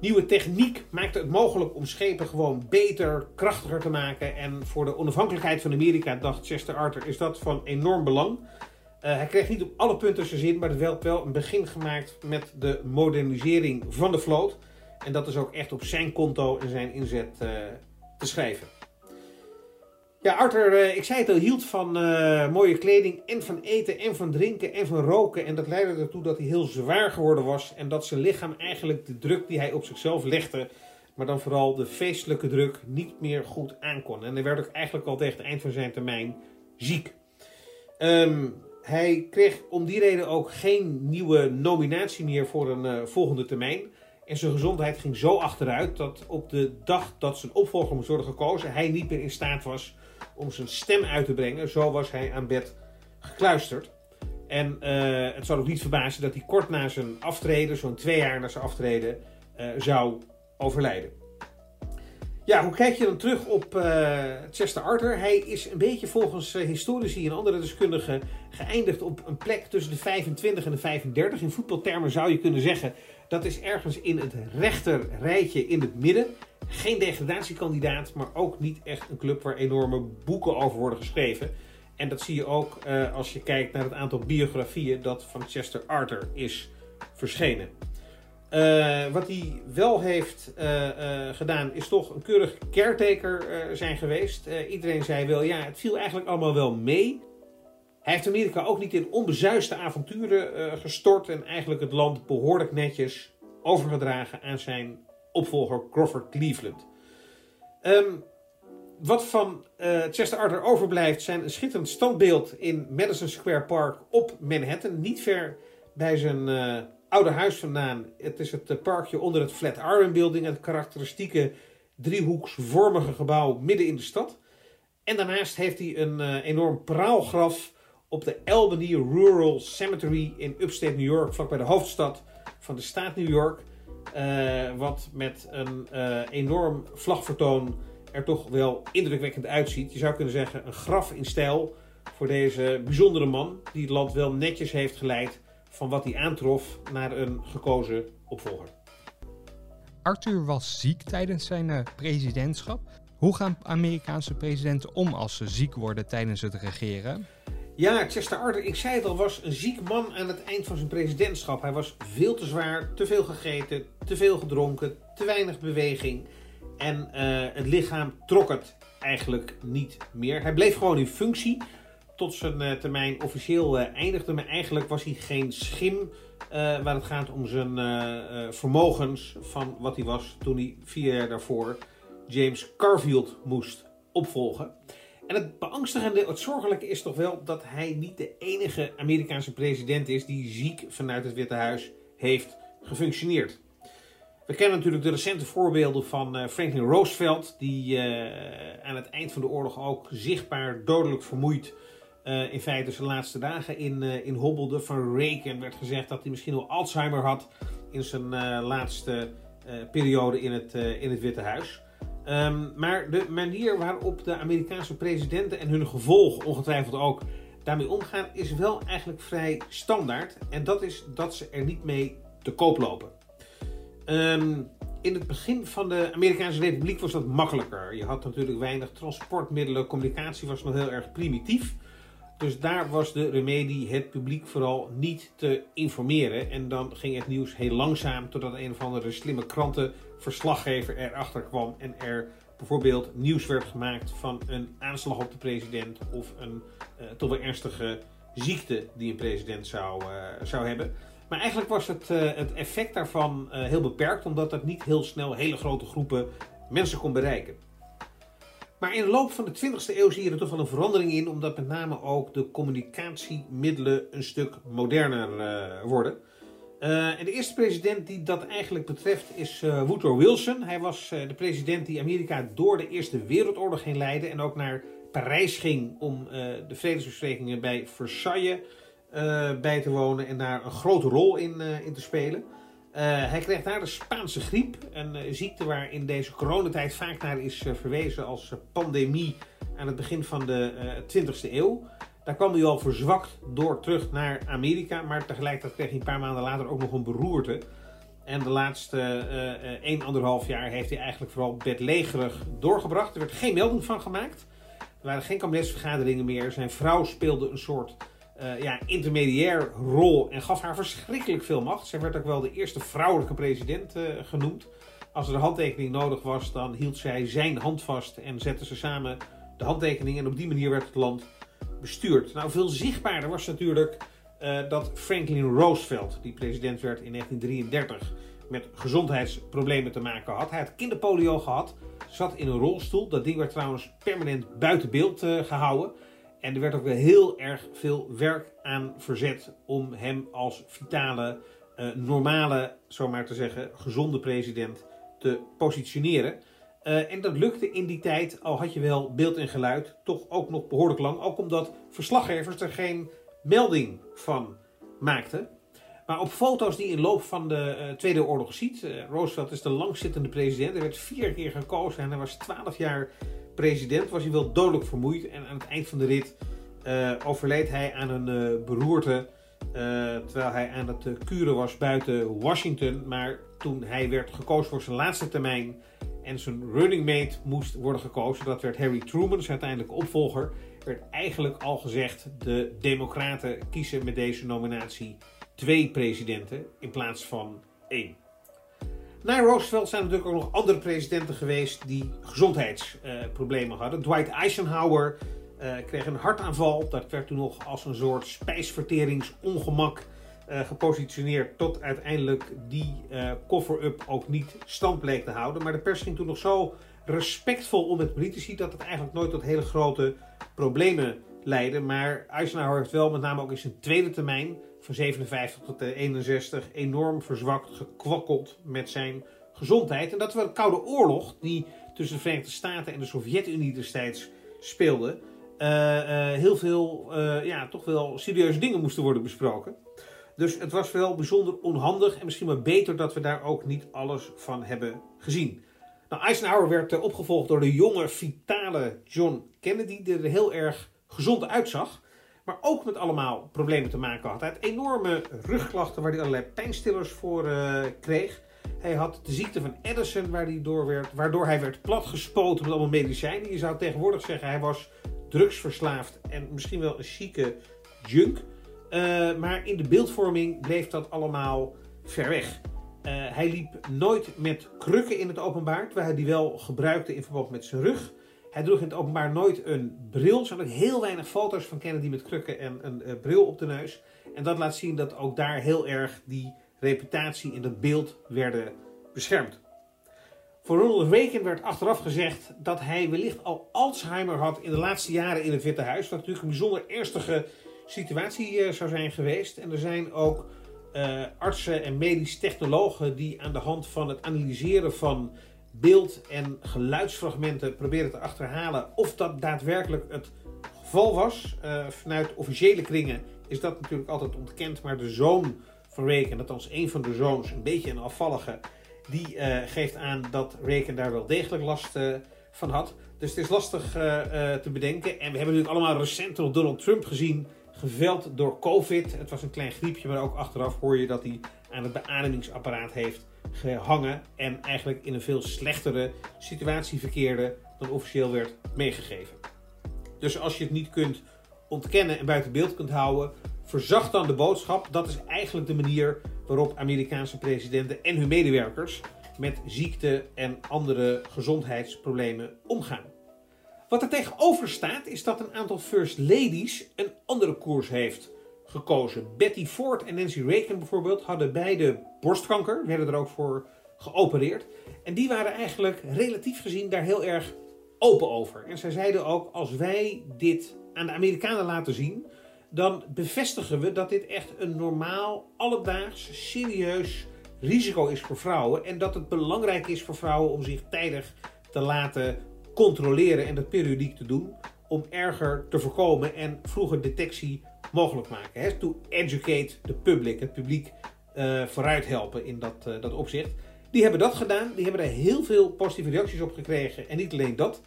Nieuwe techniek maakte het mogelijk om schepen gewoon beter, krachtiger te maken. En voor de onafhankelijkheid van Amerika, dacht Chester Arthur, is dat van enorm belang. Uh, hij kreeg niet op alle punten zijn zin, maar er werd wel een begin gemaakt met de modernisering van de vloot. En dat is ook echt op zijn konto en zijn inzet uh, te schrijven. Ja, Arthur, uh, ik zei het al, hield van uh, mooie kleding en van eten en van drinken en van roken. En dat leidde ertoe dat hij heel zwaar geworden was. En dat zijn lichaam eigenlijk de druk die hij op zichzelf legde, maar dan vooral de feestelijke druk, niet meer goed aankon. En hij werd ook eigenlijk al tegen het eind van zijn termijn ziek. Um, hij kreeg om die reden ook geen nieuwe nominatie meer voor een uh, volgende termijn. En zijn gezondheid ging zo achteruit dat op de dag dat zijn opvolger moest worden gekozen, hij niet meer in staat was om zijn stem uit te brengen. Zo was hij aan bed gekluisterd. En uh, het zal ook niet verbazen dat hij kort na zijn aftreden, zo'n twee jaar na zijn aftreden, uh, zou overlijden. Ja, hoe kijk je dan terug op uh, Chester Arthur? Hij is een beetje volgens historici en andere deskundigen geëindigd op een plek tussen de 25 en de 35. In voetbaltermen zou je kunnen zeggen dat is ergens in het rechter rijtje in het midden. Geen degradatiekandidaat, maar ook niet echt een club waar enorme boeken over worden geschreven. En dat zie je ook uh, als je kijkt naar het aantal biografieën dat van Chester Arthur is verschenen. Uh, wat hij wel heeft uh, gedaan, is toch een keurig caretaker zijn geweest. iedereen zei wel, ja, het viel eigenlijk allemaal wel mee. Hij heeft Amerika ook niet in onbezuiste avonturen gestort en eigenlijk het land behoorlijk netjes overgedragen aan zijn opvolger Crawford Cleveland. Um, wat van uh, Chester Arthur overblijft zijn een schitterend standbeeld in Madison Square Park op Manhattan. Niet ver bij zijn uh, oude huis vandaan. Het is het uh, parkje onder het Flatiron Building. Het karakteristieke driehoeksvormige gebouw midden in de stad. En daarnaast heeft hij een enorm praalgraf op de Albany Rural Cemetery in upstate New York. Vlakbij de hoofdstad van de staat New York. Wat met een enorm vlagvertoon er toch wel indrukwekkend uitziet. Je zou kunnen zeggen een graf in stijl voor deze bijzondere man die het land wel netjes heeft geleid van wat hij aantrof naar een gekozen opvolger. Arthur was ziek tijdens zijn uh, presidentschap. Hoe gaan Amerikaanse presidenten om als ze ziek worden tijdens het regeren? Ja, Chester Arthur, ik zei het al, was een ziek man aan het eind van zijn presidentschap. Hij was veel te zwaar, te veel gegeten, te veel gedronken, te weinig beweging. En uh, het lichaam trok het eigenlijk niet meer. Hij bleef gewoon in functie tot zijn uh, termijn officieel uh, eindigde. Maar eigenlijk was hij geen schim waar het gaat om zijn vermogens van wat hij was toen hij vier jaar daarvoor James Carfield moest opvolgen. En het beangstigende, het zorgelijke is toch wel dat hij niet de enige Amerikaanse president is die ziek vanuit het Witte Huis heeft gefunctioneerd. We kennen natuurlijk de recente voorbeelden van uh, Franklin Roosevelt, die uh, aan het eind van de oorlog ook zichtbaar dodelijk vermoeid uh, in feite zijn laatste dagen in, in hobbelde. Van Reagan werd gezegd dat hij misschien wel Alzheimer had in zijn laatste periode in het, in het Witte Huis. Um, maar de manier waarop de Amerikaanse presidenten en hun gevolgen ongetwijfeld ook daarmee omgaan, is wel eigenlijk vrij standaard. En dat is dat ze er niet mee te koop lopen. Um, in het begin van de Amerikaanse Republiek was dat makkelijker. Je had natuurlijk weinig transportmiddelen, communicatie was nog heel erg primitief. Dus daar was de remedie het publiek vooral niet te informeren. En dan ging het nieuws heel langzaam totdat een of andere slimme krantenverslaggever erachter kwam. En er bijvoorbeeld nieuws werd gemaakt van een aanslag op de president of een uh, toch wel ernstige ziekte die een president zou, uh, zou hebben. Maar eigenlijk was het, uh, het effect daarvan heel beperkt, omdat het niet heel snel hele grote groepen mensen kon bereiken. Maar in de loop van de 20e eeuw zie je er toch wel een verandering in, omdat met name ook de communicatiemiddelen een stuk moderner uh, worden. en de eerste president die dat eigenlijk betreft is Woodrow Wilson. Hij was de president die Amerika door de Eerste Wereldoorlog heen leidde en ook naar Parijs ging om de vredesbesprekingen bij Versailles uh, bij te wonen en daar een grote rol in, uh, in te spelen. Uh, hij kreeg daar de Spaanse griep, een ziekte waar in deze coronatijd vaak naar is verwezen als pandemie aan het begin van de 20e eeuw. Daar kwam hij al verzwakt door terug naar Amerika, maar tegelijkertijd kreeg hij een paar maanden later ook nog een beroerte. En de laatste uh, 1,5 jaar heeft hij eigenlijk vooral bedlegerig doorgebracht. Er werd geen melding van gemaakt. Er waren geen kabinetsvergaderingen meer. Zijn vrouw speelde een soort uh, ja, intermediair rol en gaf haar verschrikkelijk veel macht. Zij werd ook wel de eerste vrouwelijke president uh, genoemd. Als er een handtekening nodig was, dan hield zij zijn hand vast en zetten ze samen de handtekening. En op die manier werd het land bestuurd. Nou, veel zichtbaarder was natuurlijk uh, dat Franklin Roosevelt, die president werd in 1933, met gezondheidsproblemen te maken had. Hij had kinderpolio gehad, zat in een rolstoel. Dat ding werd trouwens permanent buiten beeld gehouden. En er werd ook wel heel erg veel werk aan verzet om hem als vitale, uh, normale, zomaar te zeggen, gezonde president te positioneren. Uh, en dat lukte in die tijd, al had je wel beeld en geluid, toch ook nog behoorlijk lang. Ook omdat verslaggevers er geen melding van maakten. Maar op foto's die in loop van de uh, Tweede Oorlog ziet, Roosevelt is de langzittende president. Hij werd vier keer gekozen en hij was twaalf jaar president was hij wel dodelijk vermoeid. En aan het eind van de rit uh, overleed hij aan een uh, beroerte. Uh, terwijl hij aan het kuren was buiten Washington. Maar toen hij werd gekozen voor zijn laatste termijn En zijn running mate moest worden gekozen. Dat werd Harry Truman, zijn uiteindelijke opvolger. Er werd eigenlijk al gezegd: de Democraten kiezen met deze nominatie twee presidenten in plaats van één. Na Roosevelt zijn er natuurlijk ook nog andere presidenten geweest die gezondheidsproblemen hadden. Dwight Eisenhower uh, kreeg een hartaanval. Dat werd toen nog als een soort spijsverteringsongemak uh, gepositioneerd. Tot uiteindelijk die uh, cover-up ook niet stand bleek te houden. Maar de pers ging toen nog zo respectvol om met politici dat het eigenlijk nooit tot hele grote problemen leidde. Maar Eisenhower heeft wel met name ook in zijn tweede termijn van 57 tot 61 enorm verzwakt, gekwakkeld met zijn gezondheid. En dat we de Koude Oorlog, die tussen de Verenigde Staten en de Sovjet-Unie destijds speelde, uh, uh, heel veel, uh, ja, toch wel serieuze dingen moesten worden besproken. Dus het was wel bijzonder onhandig en misschien maar beter dat we daar ook niet alles van hebben gezien. Nou, Eisenhower werd opgevolgd door de jonge, vitale John Kennedy, die er heel erg gezond uitzag. Maar ook met allemaal problemen te maken had. Hij had enorme rugklachten waar hij allerlei pijnstillers voor uh, kreeg. Hij had de ziekte van Addison waar hij door werd, waardoor hij werd platgespoten met allemaal medicijnen. Je zou tegenwoordig zeggen hij was drugsverslaafd en misschien wel een chique junk. Uh, maar in de beeldvorming bleef dat allemaal ver weg. Uh, hij liep nooit met krukken in het openbaar, terwijl hij die wel gebruikte in verband met zijn rug. Hij droeg in het openbaar nooit een bril. Er zijn heel weinig foto's van Kennedy met krukken en een uh, bril op de neus. En dat laat zien dat ook daar heel erg die reputatie en dat beeld werden beschermd. Voor Ronald Reagan werd achteraf gezegd dat hij wellicht al Alzheimer had in de laatste jaren in het Witte Huis. Wat natuurlijk een bijzonder ernstige situatie uh, zou zijn geweest. En er zijn ook uh, artsen en medisch technologen die aan de hand van het analyseren van beeld- en geluidsfragmenten proberen te achterhalen of dat daadwerkelijk het geval was. Uh, vanuit officiële kringen is dat natuurlijk altijd ontkend, maar de zoon van Reagan, althans een van de zoons, een beetje een afvallige, die uh, geeft aan dat Reagan daar wel degelijk last uh, van had. Dus het is lastig te bedenken. En we hebben natuurlijk allemaal recent nog Donald Trump gezien, geveld door COVID. Het was een klein griepje, maar ook achteraf hoor je dat hij aan het beademingsapparaat heeft gehangen en eigenlijk in een veel slechtere situatie verkeerde dan officieel werd meegegeven. Dus als je het niet kunt ontkennen en buiten beeld kunt houden, verzacht dan de boodschap. Dat is eigenlijk de manier waarop Amerikaanse presidenten en hun medewerkers met ziekte en andere gezondheidsproblemen omgaan. Wat er tegenover staat is dat een aantal first ladies een andere koers heeft gekozen. Betty Ford en Nancy Reagan bijvoorbeeld hadden beide borstkanker, werden er ook voor geopereerd. En die waren eigenlijk relatief gezien daar heel erg open over. En zij zeiden ook: als wij dit aan de Amerikanen laten zien, dan bevestigen we dat dit echt een normaal, alledaags, serieus risico is voor vrouwen. En dat het belangrijk is voor vrouwen om zich tijdig te laten controleren en dat periodiek te doen. Om erger te voorkomen en vroeger detectie mogelijk maken. Hè? To educate the public, het publiek uh, vooruit helpen in dat, uh, dat opzicht. Die hebben dat gedaan, die hebben er heel veel positieve reacties op gekregen. En niet alleen dat,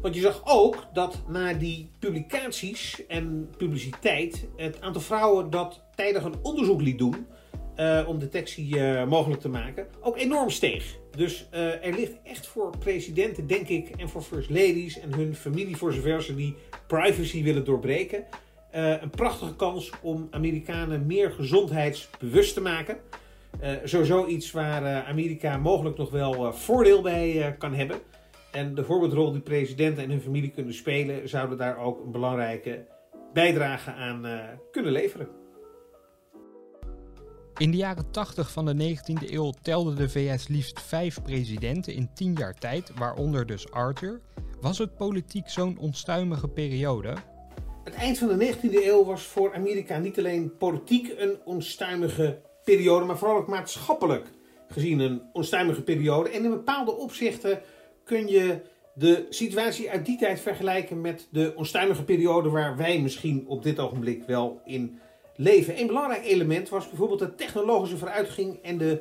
want je zag ook dat na die publicaties en publiciteit het aantal vrouwen dat tijdig een onderzoek liet doen uh, om detectie mogelijk te maken, ook enorm steeg. Dus er ligt echt voor presidenten, denk ik, en voor first ladies en hun familie, voor zover ze die privacy willen doorbreken, uh, een prachtige kans om Amerikanen meer gezondheidsbewust te maken. Uh, sowieso iets waar uh, Amerika mogelijk nog wel voordeel bij kan hebben. En de voorbeeldrol die presidenten en hun familie kunnen spelen, zouden daar ook een belangrijke bijdrage aan kunnen leveren. In de jaren 80 van de 19e eeuw telde de VS liefst vijf presidenten in tien jaar tijd, waaronder dus Arthur. Was het politiek zo'n onstuimige periode? Het eind van de 19e eeuw was voor Amerika niet alleen politiek een onstuimige periode, maar vooral ook maatschappelijk gezien een onstuimige periode. En in bepaalde opzichten kun je de situatie uit die tijd vergelijken met de onstuimige periode waar wij misschien op dit ogenblik wel in leven. Een belangrijk element was bijvoorbeeld de technologische vooruitgang en de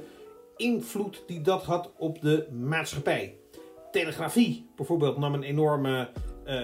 invloed die dat had op de maatschappij. Telegrafie bijvoorbeeld nam een enorme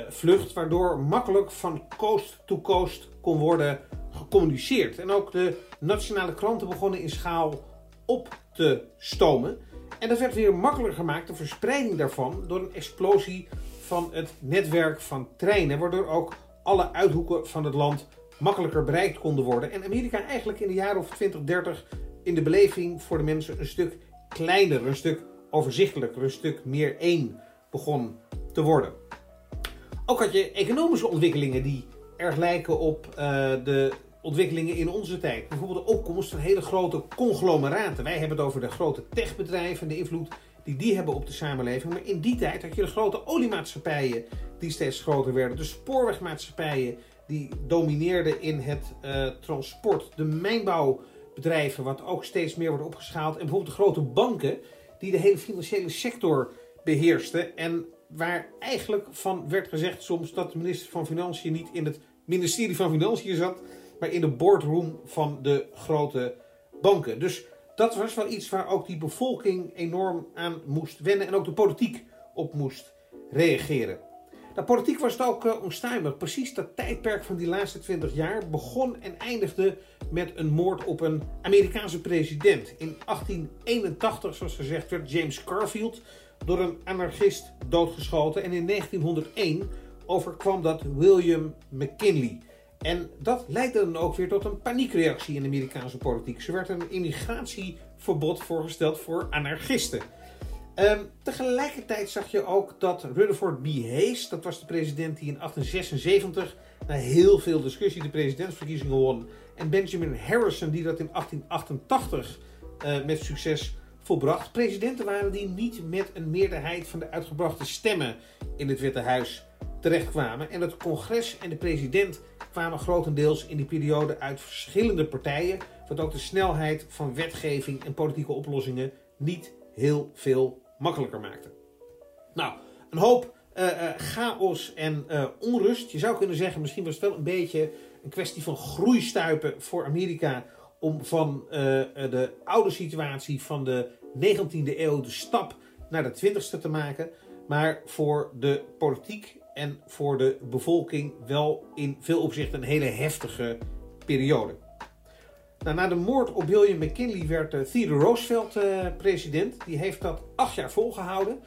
vlucht, waardoor makkelijk van coast to coast kon worden gecommuniceerd. En ook de nationale kranten begonnen in schaal op te stomen. En dat werd weer makkelijker gemaakt, de verspreiding daarvan, door een explosie van het netwerk van treinen, waardoor ook alle uithoeken van het land makkelijker bereikt konden worden. En Amerika eigenlijk in de jaren of 20, 30 in de beleving voor de mensen een stuk kleiner, een stuk overzichtelijker, een stuk meer één begon te worden. Ook had je economische ontwikkelingen die erg lijken op uh, de ontwikkelingen in onze tijd. Bijvoorbeeld de opkomst van hele grote conglomeraten. Wij hebben het over de grote techbedrijven en de invloed die die hebben op de samenleving. Maar in die tijd had je de grote oliemaatschappijen die steeds groter werden. De spoorwegmaatschappijen die domineerden in het uh, transport. De mijnbouwbedrijven, wat ook steeds meer wordt opgeschaald. En bijvoorbeeld de grote banken die de hele financiële sector beheersten. En waar eigenlijk van werd gezegd soms dat de minister van Financiën niet in het ministerie van Financiën zat, maar in de boardroom van de grote banken. Dus dat was wel iets waar ook die bevolking enorm aan moest wennen en ook de politiek op moest reageren. De politiek was het ook uh, onstuimig. Precies dat tijdperk van die laatste 20 jaar begon en eindigde met een moord op een Amerikaanse president. In 1881, zoals gezegd, werd James Garfield door een anarchist doodgeschoten. En in 1901 overkwam dat William McKinley. En dat leidde dan ook weer tot een paniekreactie in de Amerikaanse politiek. Ze werd een immigratieverbod voorgesteld voor anarchisten. Um, tegelijkertijd zag je ook dat Rutherford B. Hayes, dat was de president die in 1876 na heel veel discussie de presidentsverkiezingen won, en Benjamin Harrison die dat in 1888 uh, met succes volbracht, presidenten waren die niet met een meerderheid van de uitgebrachte stemmen in het Witte Huis terechtkwamen. En het congres en de president kwamen grotendeels in die periode uit verschillende partijen, wat ook de snelheid van wetgeving en politieke oplossingen niet heel veel makkelijker maakte. Nou, een hoop uh, uh, chaos en uh, onrust. Je zou kunnen zeggen, misschien was het wel een beetje een kwestie van groeistuipen voor Amerika om van de oude situatie van de 19e eeuw de stap naar de 20e te maken. Maar voor de politiek en voor de bevolking wel in veel opzichten een hele heftige periode. Nou, na de moord op William McKinley werd uh, Theodore Roosevelt uh, president. Die heeft dat acht jaar volgehouden.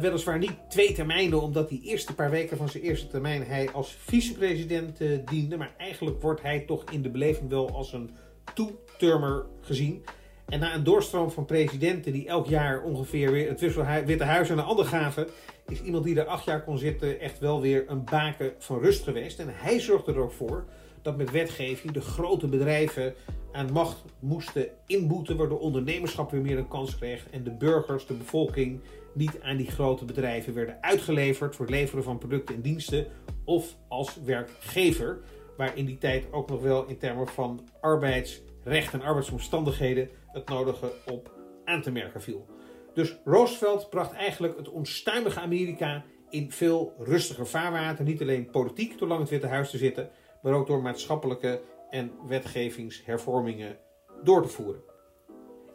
Weliswaar niet twee termijnen, omdat die eerste paar weken van zijn eerste termijn hij als vicepresident diende. Maar eigenlijk wordt hij toch in de beleving wel als een two-termer gezien. En na een doorstroom van presidenten die elk jaar ongeveer weer het Witte Huis aan de ander gaven, is iemand die er acht jaar kon zitten echt wel weer een baken van rust geweest. En hij zorgde er ook voor dat met wetgeving de grote bedrijven aan macht moesten inboeten, waardoor ondernemerschap weer meer een kans kreeg en de burgers, de bevolking, niet aan die grote bedrijven werden uitgeleverd voor het leveren van producten en diensten of als werkgever, waar in die tijd ook nog wel in termen van arbeidsrecht en arbeidsomstandigheden het nodige op aan te merken viel. Dus Roosevelt bracht eigenlijk het onstuimige Amerika in veel rustiger vaarwater. Niet alleen politiek door lang het Witte Huis te zitten, maar ook door maatschappelijke en wetgevingshervormingen door te voeren.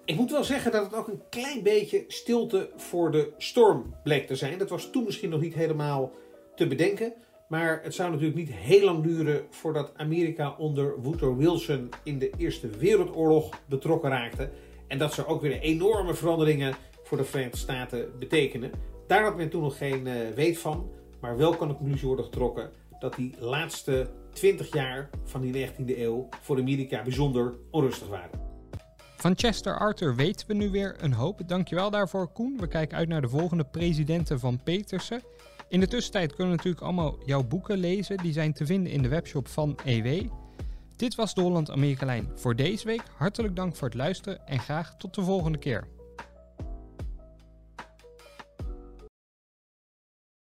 Ik moet wel zeggen dat het ook een klein beetje stilte voor de storm bleek te zijn. Dat was toen misschien nog niet helemaal te bedenken. Maar het zou natuurlijk niet heel lang duren voordat Amerika onder Woodrow Wilson in de Eerste Wereldoorlog betrokken raakte. En dat zou ook weer enorme veranderingen voor de Verenigde Staten betekenen. Daar had men toen nog geen uh, weet van. Maar wel kan de conclusie worden getrokken dat die laatste 20 jaar van die 19e eeuw voor Amerika bijzonder onrustig waren. Van Chester Arthur weten we nu weer een hoop. Dankjewel daarvoor, Koen. We kijken uit naar de volgende presidenten van Petersen. In de tussentijd kunnen we natuurlijk allemaal jouw boeken lezen. Die zijn te vinden in de webshop van EW. Dit was de Holland Amerika Lijn voor deze week. Hartelijk dank voor het luisteren en graag tot de volgende keer.